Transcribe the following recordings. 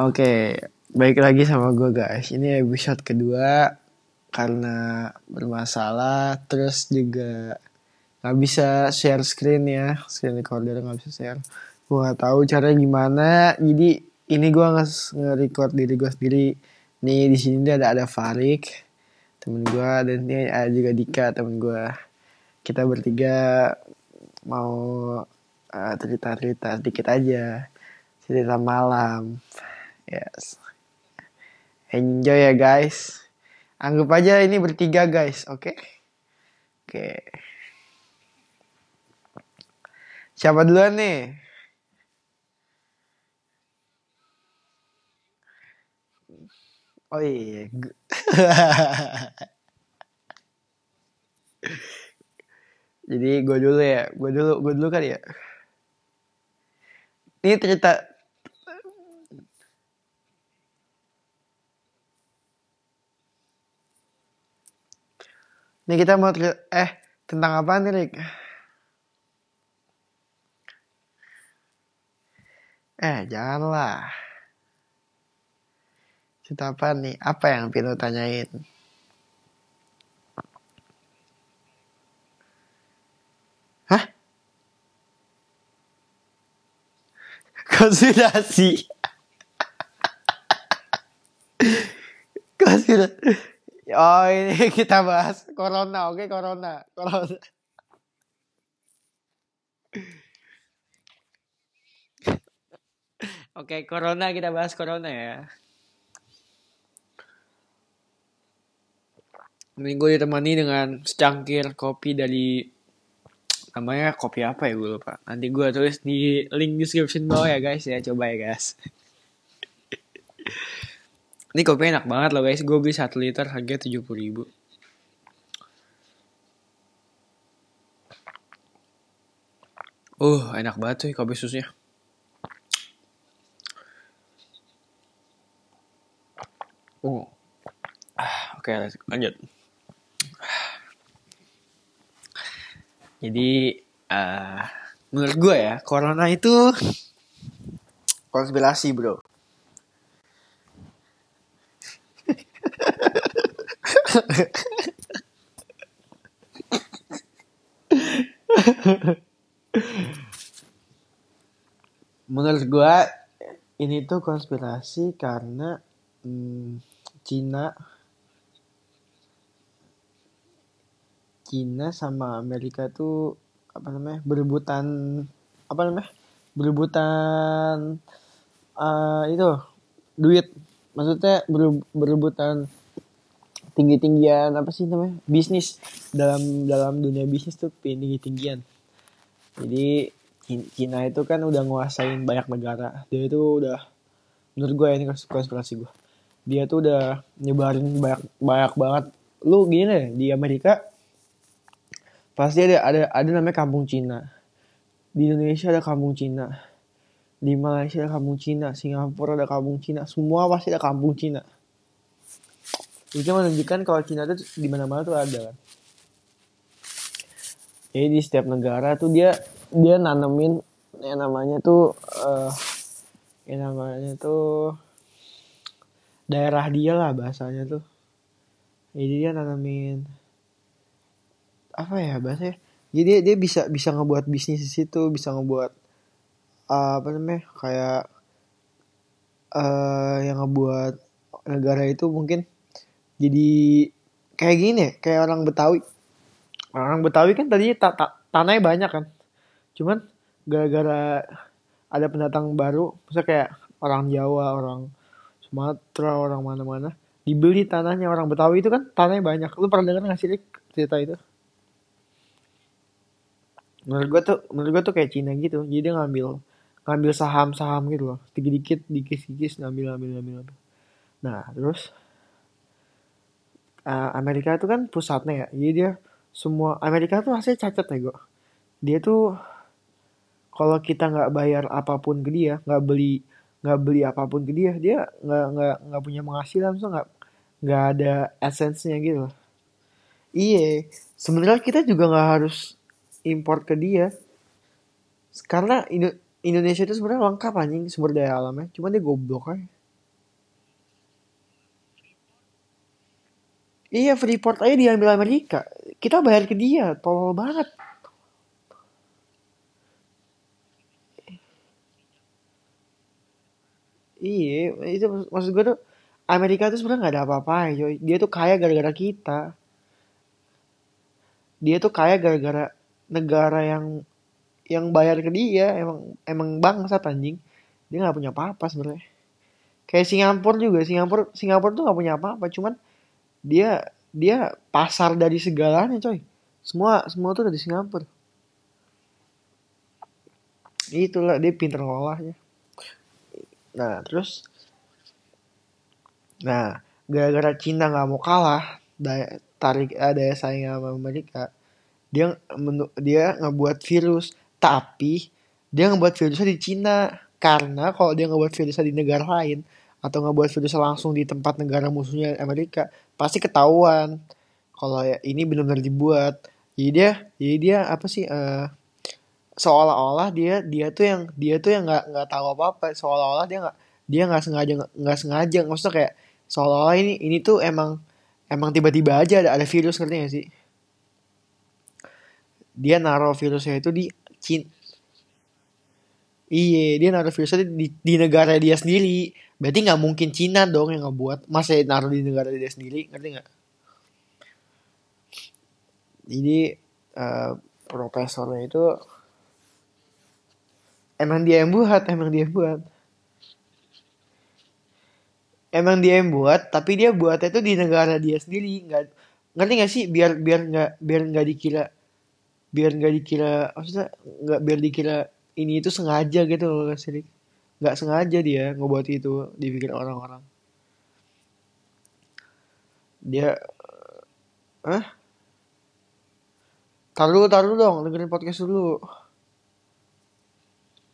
Oke, baik lagi sama gue guys. Ini episode kedua karena bermasalah, terus juga nggak bisa share screen ya, screen recorder nggak bisa share. Gue nggak tahu caranya gimana. Jadi ini gue nge-record diri gue sendiri. Nih di sini ada ada Farik, temen gue, dan ini ada juga Dika, temen gue. Kita bertiga mau uh, cerita-cerita sedikit aja, cerita malam. Yes. Enjoy ya guys. Anggap aja ini bertiga guys, oke? Okay? Oke. Okay. Siapa duluan nih? Oh iya. Jadi gue dulu ya, gue dulu, gue dulu kan ya. Ini cerita Ini kita mau eh tentang apa nih, Rick? Eh, janganlah. Cerita apa nih? Apa yang Pino tanyain? Hah? Konspirasi. Oh ini kita bahas corona, oke okay, corona, corona. Oke, okay, corona kita bahas corona ya. Minggu ditemani dengan secangkir kopi dari namanya kopi apa ya gue lupa. Nanti gue tulis di link description bawah ya guys ya, coba ya guys. Ini kopi enak banget loh guys. Gue beli 1 liter harga 70 ribu. Uh, enak banget tuh kopi susunya. Uh. Ah, Oke, okay, lanjut. Jadi, uh, menurut gue ya, corona itu konspirasi bro. Menurut gue ini tuh konspirasi karena hmm, Cina Cina sama Amerika tuh apa namanya berebutan apa namanya berebutan uh, itu duit. Maksudnya berebutan tinggi tinggian apa sih namanya bisnis. Dalam dalam dunia bisnis tuh tinggi tinggian jadi Cina itu kan udah nguasain banyak negara. Dia itu udah menurut gue ini konspirasi gue dia tuh udah nyebarin banyak banyak banget. Lu gini deh di Amerika pasti ada ada ada namanya kampung Cina. Di Indonesia ada kampung Cina. Di Malaysia ada kampung Cina. Singapura ada kampung Cina. Semua pasti ada kampung Cina itu menunjukkan kalau Cina itu di mana-mana tuh ada kan. Jadi di setiap negara tuh dia dia nanemin yang namanya tuh uh, yang namanya tuh daerah dia lah bahasanya tuh. Jadi dia nanemin apa ya bahasanya? Jadi dia, dia bisa bisa ngebuat bisnis di situ bisa ngebuat uh, apa namanya kayak uh, yang ngebuat negara itu mungkin jadi kayak gini ya, kayak orang Betawi. Orang Betawi kan tadi ta ta tanahnya banyak kan. Cuman gara-gara ada pendatang baru misalnya kayak orang Jawa orang Sumatera orang mana-mana dibeli tanahnya orang Betawi itu kan tanahnya banyak. Lu pernah dengar nggak sih cerita itu? Menurut gua tuh menurut gua tuh kayak Cina gitu. Jadi dia ngambil ngambil saham-saham gitu loh. Dikit-dikit dikit-dikit ngambil ngambil ngambil ngambil. Nah terus uh, Amerika itu kan pusatnya ya. Jadi dia semua Amerika tuh hasilnya cacat ya gue dia tuh kalau kita nggak bayar apa pun ke dia nggak beli nggak beli apa pun ke dia dia nggak nggak nggak punya penghasilan so nggak nggak ada essence-nya gitu iya sebenarnya kita juga nggak harus import ke dia. Karena Indo Indonesia itu sebenarnya lengkap anjing sumber daya alamnya. Cuma dia goblok aja Iya Freeport aja diambil Amerika. Kita bayar ke dia, tolol banget. Iya, itu maksud gue tuh Amerika tuh sebenarnya nggak ada apa-apa, coy. Dia tuh kaya gara-gara kita. Dia tuh kaya gara-gara negara yang yang bayar ke dia emang emang bangsa anjing. Dia nggak punya apa-apa sebenarnya. Kayak Singapura juga, Singapura Singapura tuh nggak punya apa-apa, cuman dia dia pasar dari segalanya, coy. Semua semua tuh dari Singapura. Itulah dia pinter ngolahnya. Nah, terus Nah, gara-gara Cina nggak mau kalah, daya tarik eh, daya saing sama Amerika, dia dia ngebuat virus, tapi dia ngebuat virusnya di Cina karena kalau dia ngebuat virusnya di negara lain atau ngebuat virusnya langsung di tempat negara musuhnya Amerika, pasti ketahuan kalau ya ini benar-benar dibuat. Jadi dia, jadi dia apa sih? Uh, seolah-olah dia dia tuh yang dia tuh yang nggak nggak tahu apa apa seolah-olah dia nggak dia nggak sengaja nggak sengaja maksudnya kayak seolah-olah ini ini tuh emang emang tiba-tiba aja ada ada virus ngerti gak sih dia naruh virusnya itu di Cina iya dia naruh virusnya di, di negara dia sendiri berarti nggak mungkin Cina dong yang ngebuat. Masa naruh di negara dia sendiri ngerti nggak? Jadi uh, profesornya itu emang dia yang buat emang dia yang buat. Emang dia yang buat tapi dia buatnya itu di negara dia sendiri. Nggak ngerti nggak sih? Biar biar nggak biar nggak dikira biar nggak dikira maksudnya nggak biar dikira ini itu sengaja gitu loh sih nggak sengaja dia ngebuat itu dipikir orang-orang. Dia ah taruh taruh dong dengerin podcast dulu.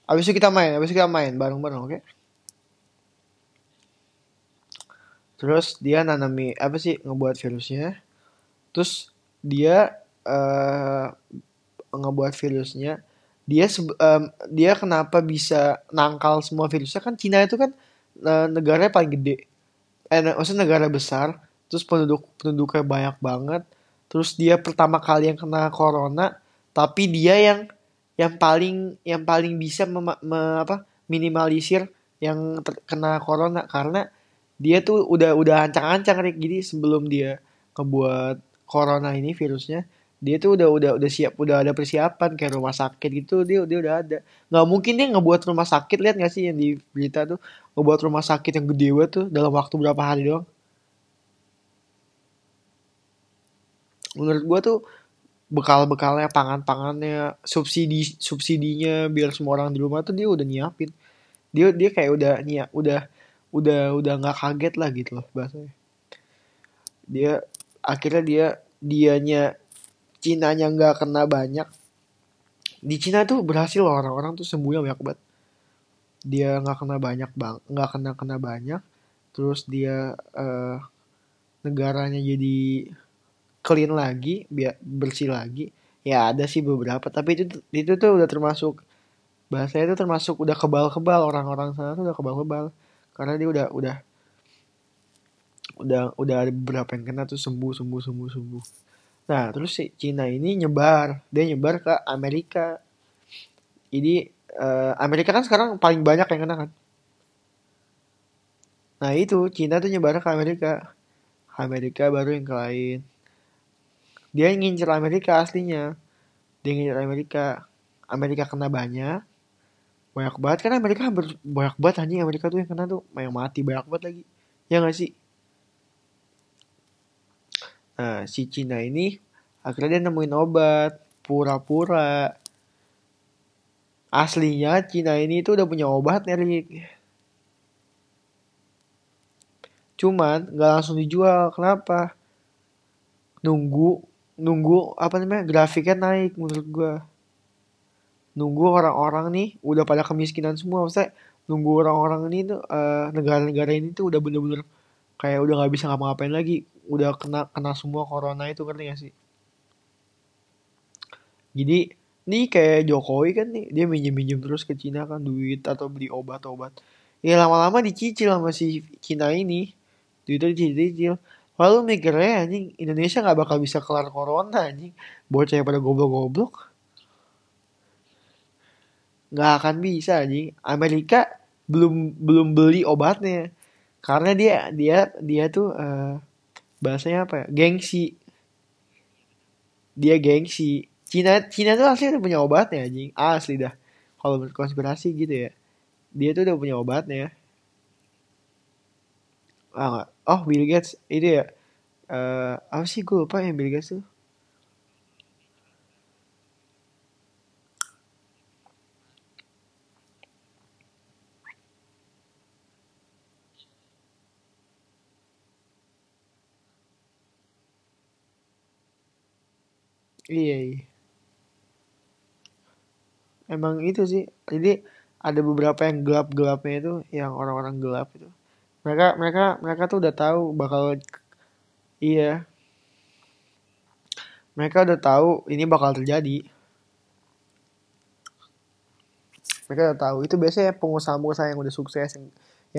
Abis itu kita main abis itu kita main bareng-bareng oke? Okay? terus dia nanami apa sih ngebuat virusnya. Terus dia uh, ngebuat virusnya dia um, dia kenapa bisa nangkal semua virusnya? Kan Cina itu kan uh, negaranya paling gede. Eh maksudnya negara besar terus penduduk penduduknya banyak banget. Terus dia pertama kali yang kena corona tapi dia yang yang paling yang paling bisa mem, me, apa minimalisir yang terkena corona. Karena dia tuh udah udah ancang-ancang Rick. Jadi sebelum dia ngebuat corona ini virusnya dia tuh udah udah udah siap udah ada persiapan kayak rumah sakit gitu dia dia udah ada. Nggak mungkin dia ngebuat rumah sakit lihat nggak sih yang di berita tuh? Ngebuat rumah sakit yang gede banget tuh dalam waktu berapa hari doang. Menurut gua tuh bekal-bekalnya pangan-pangannya subsidi subsidinya biar semua orang di rumah tuh dia udah nyiapin. Dia dia kayak udah nyiap udah udah udah nggak kaget lah gitu loh bahasanya. Dia akhirnya dia dianya Cina nya nggak kena banyak. Di Cina tuh berhasil loh orang-orang tuh sembuhnya banyak banget. Dia nggak kena banyak bang nggak kena kena banyak. Terus dia uh, negaranya jadi clean lagi biar bersih lagi. Ya ada sih beberapa tapi itu itu tuh udah termasuk bahasanya itu termasuk udah kebal-kebal. Orang-orang sana tuh udah kebal-kebal. Karena dia udah udah udah udah ada beberapa yang kena tuh sembuh sembuh sembuh sembuh nah terus si Cina ini nyebar. Dia nyebar ke Amerika. Jadi uh, Amerika kan sekarang paling banyak yang kena kan? Nah itu Cina tuh nyebar ke Amerika. Amerika baru yang lain. Dia ngincer Amerika aslinya. Dia ngincer Amerika. Amerika kena banyak. Banyak banget kan Amerika hampir banyak banget anjing. Amerika tuh yang kena tuh yang mati banyak banget lagi. Ya gak sih nah si Cina ini akhirnya dia nemuin obat pura-pura. Aslinya Cina ini tuh udah punya obat nih cuman nggak langsung dijual. Kenapa? Nunggu nunggu apa namanya grafiknya naik menurut gua. Nunggu orang-orang nih udah pada kemiskinan semua. Maksudnya nunggu orang-orang ini tuh uh, negara-negara ini tuh udah bener-bener kayak udah nggak bisa ngapa-ngapain lagi udah kena kena semua corona itu ngerti gak sih jadi nih kayak Jokowi kan nih dia minjem-minjem terus ke Cina kan duit atau beli obat-obat ya lama-lama dicicil sama si Cina ini duitnya dicicil Lalu mikirnya anjing Indonesia nggak bakal bisa kelar corona anjing. Bocah pada goblok-goblok. Nggak akan bisa anjing. Amerika belum belum beli obatnya. Karena dia dia dia tuh uh, bahasanya apa ya? Gengsi. Dia gengsi. Cina Cina tuh asli udah punya obatnya anjing. Asli dah. Kalau konspirasi gitu ya. Dia tuh udah punya obatnya. Ah, oh Bill Gates itu ya. Uh, apa sih gue lupa yang Bill Gates tuh. Iya, iya. Emang itu sih. Jadi ada beberapa yang gelap-gelapnya itu yang orang-orang gelap itu. Mereka mereka mereka tuh udah tahu bakal iya. Mereka udah tahu ini bakal terjadi. Mereka udah tahu. Itu biasanya pengusaha-pengusaha yang udah sukses yang,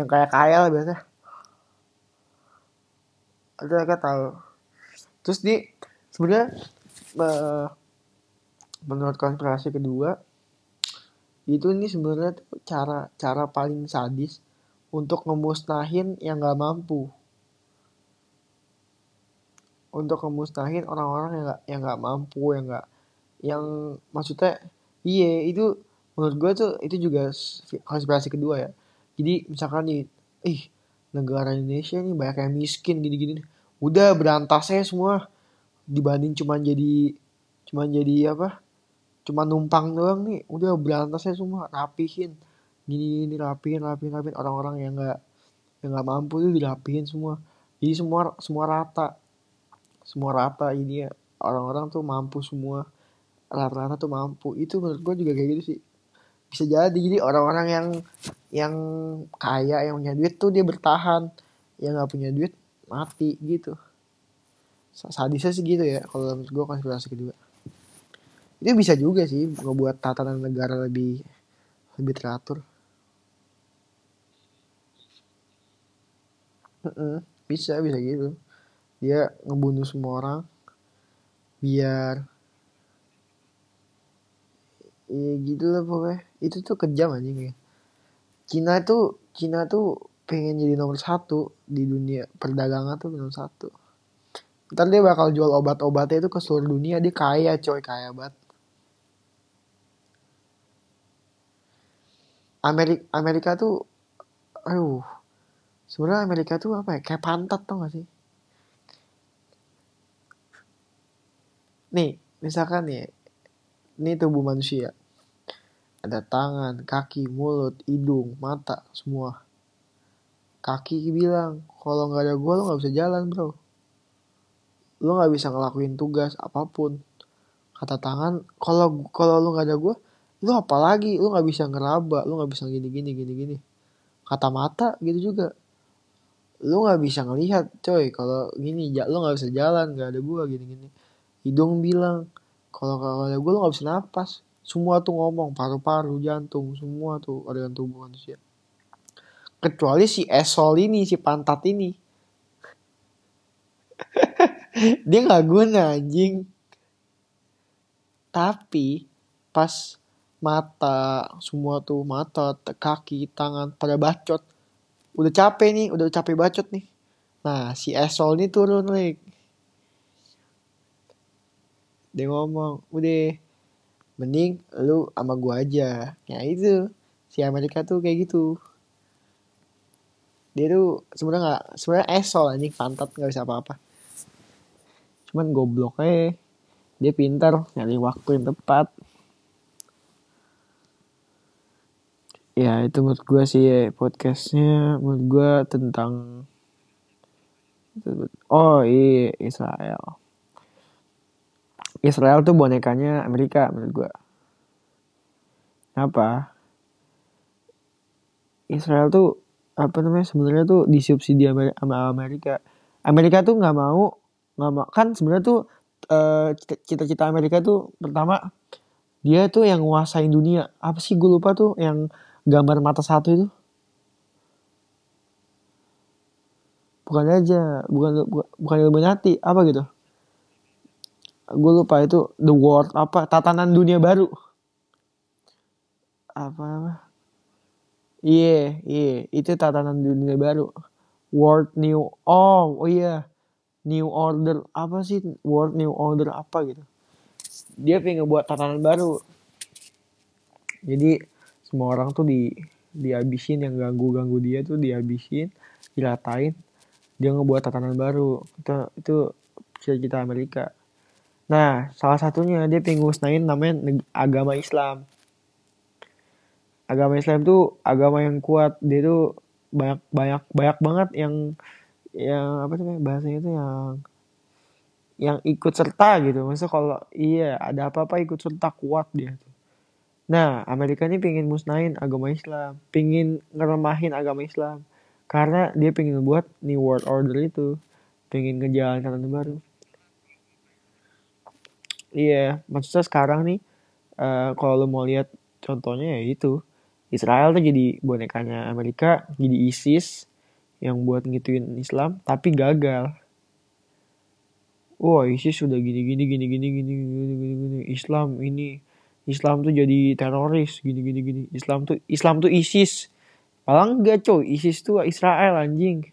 yang kaya kaya lah biasanya. Itu mereka tahu. Terus di sebenarnya uh, menurut konspirasi kedua itu ini sebenarnya cara cara paling sadis untuk ngemusnahin yang nggak mampu. Untuk ngemusnahin orang-orang yang nggak yang nggak mampu yang nggak yang maksudnya iya itu menurut gue tuh itu juga konspirasi kedua ya. Jadi misalkan nih ih negara Indonesia nih banyak yang miskin gini-gini. Udah berantasnya semua dibanding cuma jadi cuma jadi apa? Cuma numpang doang nih. Udah berantasnya semua. Rapihin. Gini gini rapihin rapihin rapihin. Orang-orang yang nggak yang nggak mampu tuh dirapihin semua. Jadi semua semua rata. Semua rata ini ya. Orang-orang tuh mampu semua. Rata-rata tuh mampu. Itu menurut gue juga kayak gitu sih. Bisa jadi. Jadi orang-orang yang yang kaya yang punya duit tuh dia bertahan. Yang nggak punya duit mati gitu sadisnya sih gitu ya kalau menurut gue konspirasi kedua itu bisa juga sih ngebuat tatanan negara lebih lebih teratur. Bisa bisa gitu. Dia ngebunuh semua orang biar Iya gitu lah pokoknya. Itu tuh kejam aja ya. Cina tuh Cina tuh pengen jadi nomor satu di dunia perdagangan tuh nomor satu Ntar dia bakal jual obat-obatnya itu ke seluruh dunia. Dia kaya coy, kaya banget. Amerika, Amerika tuh, aduh, sebenarnya Amerika tuh apa ya? Kayak pantat tau gak sih? Nih, misalkan nih, ini tubuh manusia. Ada tangan, kaki, mulut, hidung, mata, semua. Kaki bilang, kalau nggak ada gue lo nggak bisa jalan bro lu nggak bisa ngelakuin tugas apa pun. Kata tangan kalau kalau lu nggak ada gue lu apalagi lu nggak bisa ngeraba lu nggak bisa gini gini gini gini. Kata mata gitu juga. Lu nggak bisa ngelihat coy kalau gini lu nggak bisa jalan nggak ada gue gini gini. Hidung bilang kalau kalau ada gue lu nggak bisa napas. Semua tuh ngomong paru-paru jantung semua tuh organ tubuh manusia. Kecuali si esol ini si pantat ini dia nggak guna anjing. Tapi pas mata semua tuh mata kaki tangan pada bacot. Udah capek nih udah capek bacot nih. Nah si esol nih turun nih dia ngomong udah mending lu sama gua aja. Ya itu. Si Amerika tuh kayak gitu. Dia tuh sebenarnya nggak sebenarnya esol anjing. Pantat nggak bisa apa-apa cuman goblok eh dia pintar nyari waktu yang tepat. Ya itu menurut gue sih ya, podcastnya menurut gue tentang oh iya Israel. Israel tuh bonekanya Amerika menurut gue apa Israel tuh apa namanya sebenarnya tuh disubsidi sama Amerika. Amerika tuh nggak mau nggak kan sebenarnya tuh uh, cita-cita Amerika tuh pertama dia tuh yang nguasain dunia. Apa sih gue lupa tuh yang gambar mata satu itu? Bukan aja bukan bukan, bukan Illuminati apa gitu? Gue lupa itu the world apa tatanan dunia baru. Apa apa iya yeah, iya yeah, itu tatanan dunia baru. World new oh oh iya new order apa sih? World new order apa gitu. Dia pengen buat tatanan baru. Jadi semua orang tuh di dihabisin. Yang ganggu ganggu dia tuh dihabisin diratain. Dia ngebuat tatanan baru. Itu itu cita Amerika. Nah salah satunya dia pengen musnahin namanya agama Islam. Agama Islam tuh agama yang kuat. Dia tuh banyak banyak banyak banget yang yang apa sih bahasanya itu yang yang ikut serta gitu. Maksudnya kalau iya ada apa-apa ikut serta kuat dia tuh. Nah Amerika ini pengen musnahin agama Islam pengen ngeremahin agama Islam. Karena dia pengen buat new world order itu pengen ngejalan baru. Iya maksudnya sekarang nih uh, kalau lo mau lihat contohnya ya itu. Israel tuh jadi bonekanya Amerika jadi ISIS yang buat ngituin Islam tapi gagal. Wah ISIS sudah gini gini gini gini gini gini gini gini Islam ini Islam tuh jadi teroris gini gini gini. Islam tuh Islam tuh ISIS. Malah enggak coy. ISIS tuh Israel anjing.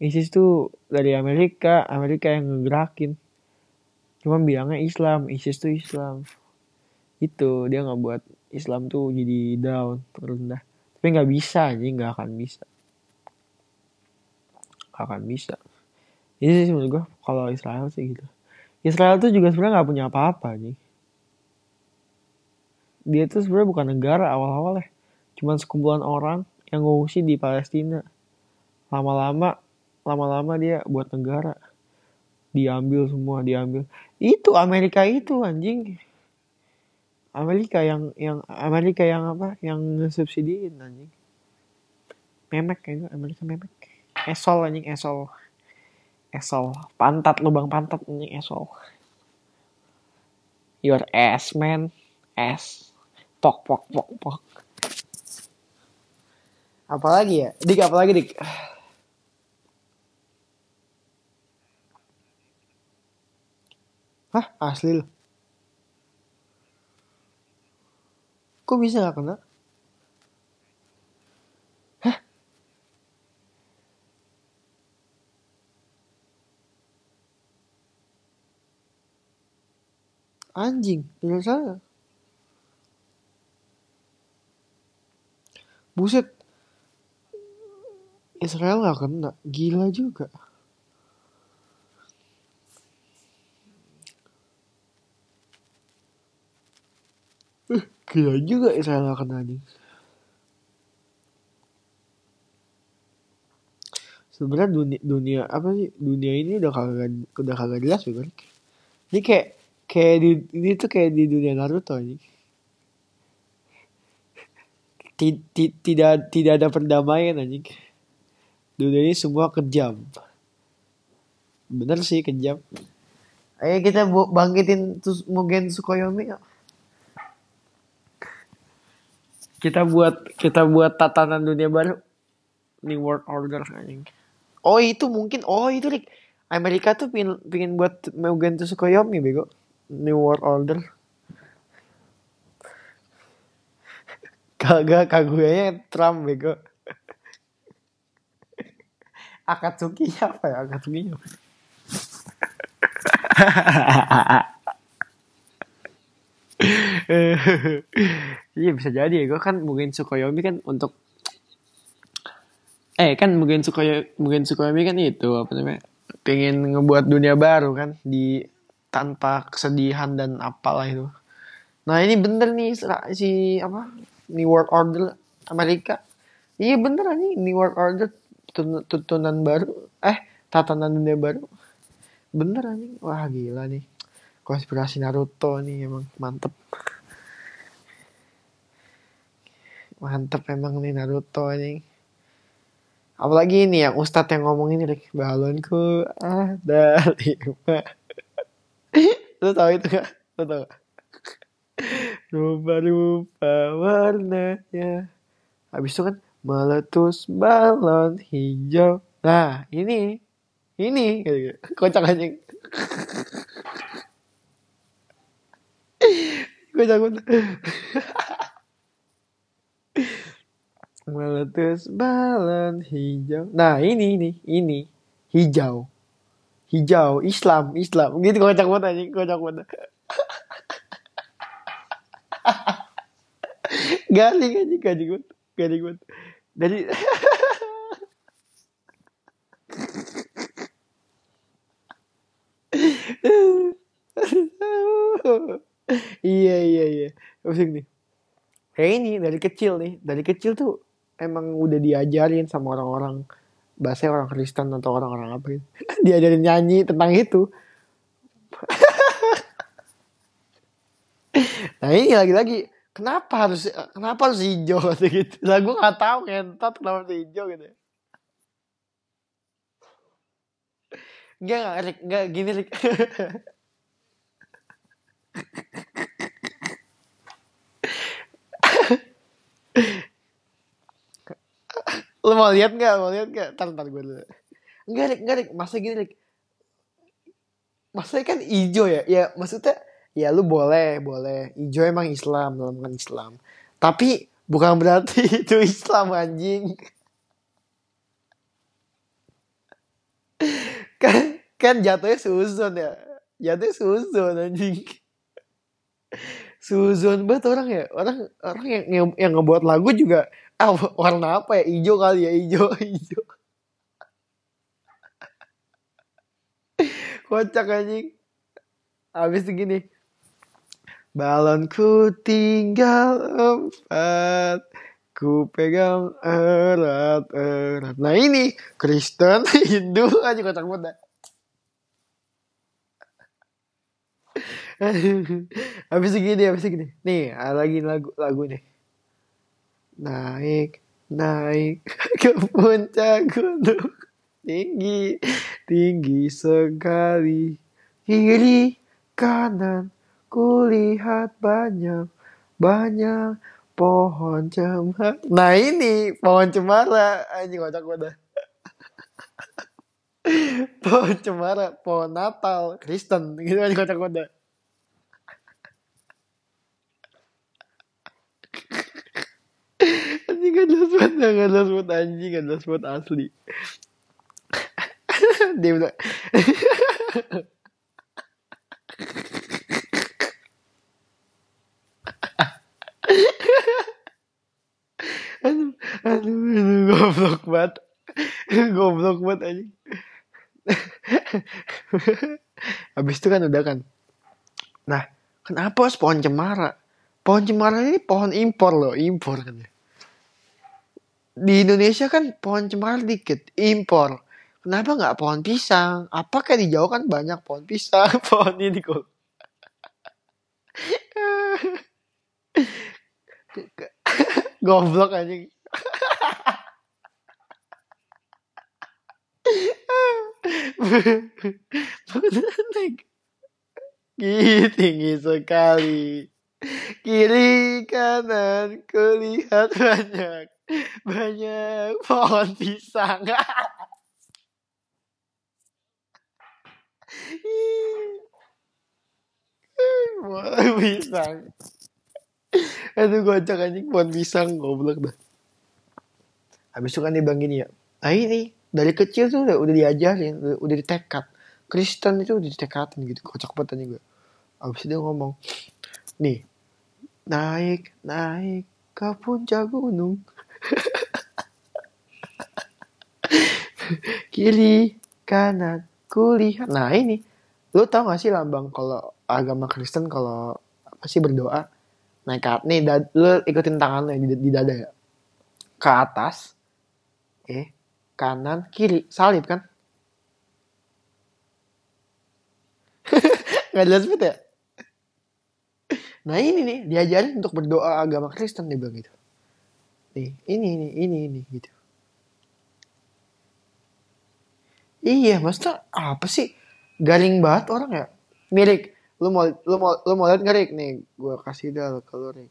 ISIS tuh dari Amerika Amerika yang ngegerakin. Cuma bilangnya Islam ISIS tuh Islam. Itu dia nggak buat Islam tuh jadi down rendah tapi nggak bisa anjing. Nggak akan bisa akan bisa. Ini sih menurut gue kalau Israel sih gitu. Israel tuh juga sebenarnya nggak punya apa-apa nih dia tuh sebenarnya bukan negara awal-awal ya cuman sekumpulan orang yang ngungsi di Palestina. Lama-lama lama-lama dia buat negara. Diambil semua diambil. Itu Amerika itu anjing. Amerika yang yang Amerika yang apa? Yang subsidiin anjing. Memek kayak Amerika memek esol anjing esol. Esol. Pantat lubang pantat ini esol. Your ass man. Ass. Pok pok pok pok. Apalagi ya? Dik apalagi dik? Hah? Asli loh. Kok bisa gak kena Anjing, tinggal sana. Buset. Israel gak kena. Gila juga. Uh, gila juga Israel gak kena nih. Sebenarnya dunia, dunia apa sih dunia ini udah kagak udah kagak jelas bukan? Ini kayak kayak di ini tuh kayak di dunia Naruto ini. Tidak tidak ada perdamaian anjing. Dunia ini semua kejam. Bener sih kejam. Ayo kita bangkitin terus Mugen Sukoyomi kita buat kita buat tatanan dunia baru. New World Order anjing. Oh itu mungkin oh itu Rick. Amerika tuh pingin, pingin buat Mugen Tsukuyomi bego New World Order. Kagak kaguya Trump bego. Akatsuki apa ya? Akatsuki apa iya bisa jadi. Ya gue kan mungkin Sukoyomi kan untuk eh kan mungkin Sukoyomi mungkin Sukoyomi kan itu apa namanya pengen ngebuat dunia baru kan di tanpa kesedihan dan apalah itu. Nah ini bener nih si apa New World Order Amerika. Iya bener nih New World Order tutunan baru eh tatanan dunia baru. Bener nih wah gila nih konspirasi Naruto nih emang mantep. Mantep emang nih Naruto nih. Apalagi ini yang Ustadz yang ngomong ini balonku ada lima lu tahu itu gak? Lu tahu gak? Rupa-rupa warnanya. Habis itu kan meletus balon hijau. Nah, ini ini gitu. kocak anjing kocak banget meletus balon hijau nah ini ini ini hijau hijau Islam Islam. Gitu kocak banget anjing kocak banget. Galing anjing galing banget galing banget. Dari iya iya iya. Musik nih kayak ini dari kecil nih. Dari kecil tuh emang udah diajarin sama orang-orang bahasa orang Kristen atau orang-orang apa gitu diajarin nyanyi tentang itu nah ini lagi-lagi kenapa harus kenapa harus hijau gitu lah gue nggak tahu ngentot kenapa harus hijau gitu Enggak, enggak, Rick. Enggak, gini, Rick. Lu mau lihat nggak? Mau lihat nggak? Ntar, ntar gue dulu. Enggak, Rick. Enggak, Rick. Masa gini, Rick. Masa kan hijau ya? Ya, maksudnya, ya lu boleh, boleh. Hijau emang Islam, dalam kan Islam. Tapi, bukan berarti itu Islam, anjing. kan kan jatuhnya suzon ya jatuhnya suzon anjing suzon banget orang ya orang orang yang, yang ngebuat lagu juga ah warna apa ya? Hijau kali ya? Hijau hijau. Kocak anjing. Habis gini. Balonku tinggal empat ku pegang erat erat. Nah ini Kristen Hindu aja kocak banget habis segini habis segini nih lagi lagu lagu nih naik naik. Ke puncak gunung. Tinggi tinggi sekali. Kiri kanan kulihat banyak banyak pohon cemara. Nah ini pohon cemara. Anjing kocak banget pohon cemara pohon Natal Kristen. Gitu aja kocak banget anjing gak jelas banget gak jelas banget anjing jelas banget asli. Dia bilang aduh aduh aduh goblok banget. Goblok banget anjing. Habis itu kan udah kan. Nah kenapa pohon cemara? Pohon cemara ini pohon impor loh impor kan di Indonesia kan pohon cemara dikit impor. Kenapa nggak pohon pisang? Apakah di Jawa kan banyak pohon pisang pohon ini kok. Goblok anjing. Tinggi sekali. Kiri kanan kulihat banyak banyak pohon pisang. Pohon pisang. Aduh gocak anjing pohon pisang goblok dah. Habis itu kan dia bilang gini ya nah ini dari kecil tuh udah, udah diajarin udah, udah ditekat. Kristen itu udah ditekatin gitu kocak banget anjing gue habis itu dia ngomong nih naik naik ke puncak gunung kiri kanan kulihat. Nah ini. Lu tau gak sih lambang kalau agama Kristen kalau apa sih berdoa? Naik ke nih dad, lu ikutin tangannya di, di dada ya. Ke atas eh kanan kiri. Salib kan? Nggak jelas banget ya? Nah ini nih diajarin untuk berdoa agama Kristen dia bilang gitu nih ini ini ini ini gitu. Iya maksudnya apa sih? Garing banget orang ya. Milik lu mau lu mau lu mau lihat nggak nih gue kasih dah ke lu nih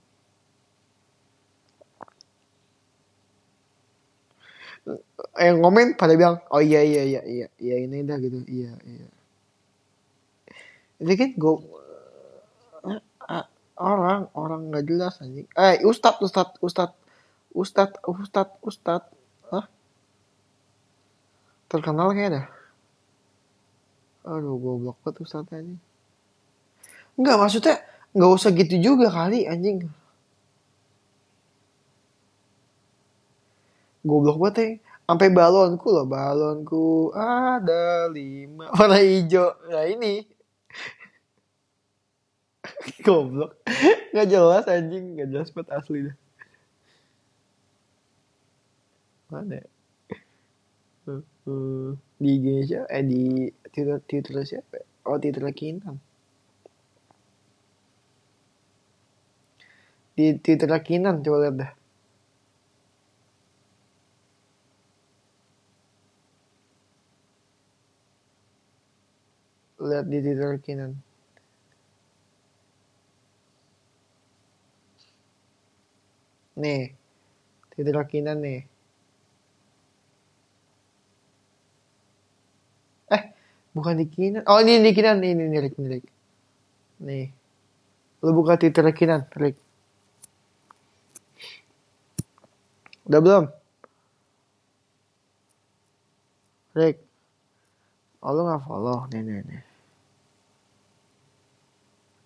yang komen pada bilang oh iya iya iya iya iya ini dah gitu. Iya iya. Itu kan gue orang orang nggak jelas anjing. Eh ustad ustad ustad ustad ustad ustad. Hah? terkenal kayak dah aduh goblok banget ustad ini Enggak maksudnya nggak usah gitu juga kali anjing. Goblok banget ya. Sampai balonku loh balonku ada lima. Warna hijau. Nah ini. Goblok. Nggak jelas anjing. Nggak jelas banget asli dah mana ya? Di IG siapa eh di Twitter Twitter siapa ya? oh Twitter Kinan di Twitter Kinan coba lihat dah lihat di Twitter Kinan. Nih, Twitter Kinan nih. Bukan di Kinan. Oh, ini di Kinan. Ini, ini, Rick, ini, Rick. Nih. Lu buka Twitter Kinan, Rick. Udah belum? Rick. Oh, lu gak follow. Nih, nih, nih.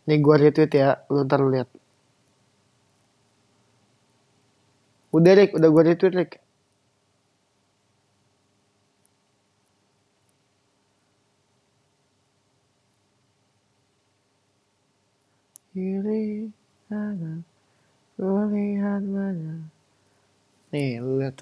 Nih gue retweet ya, lu ntar lu lihat. Udah Rick, udah gue retweet Rick. Kiri kanan, lihat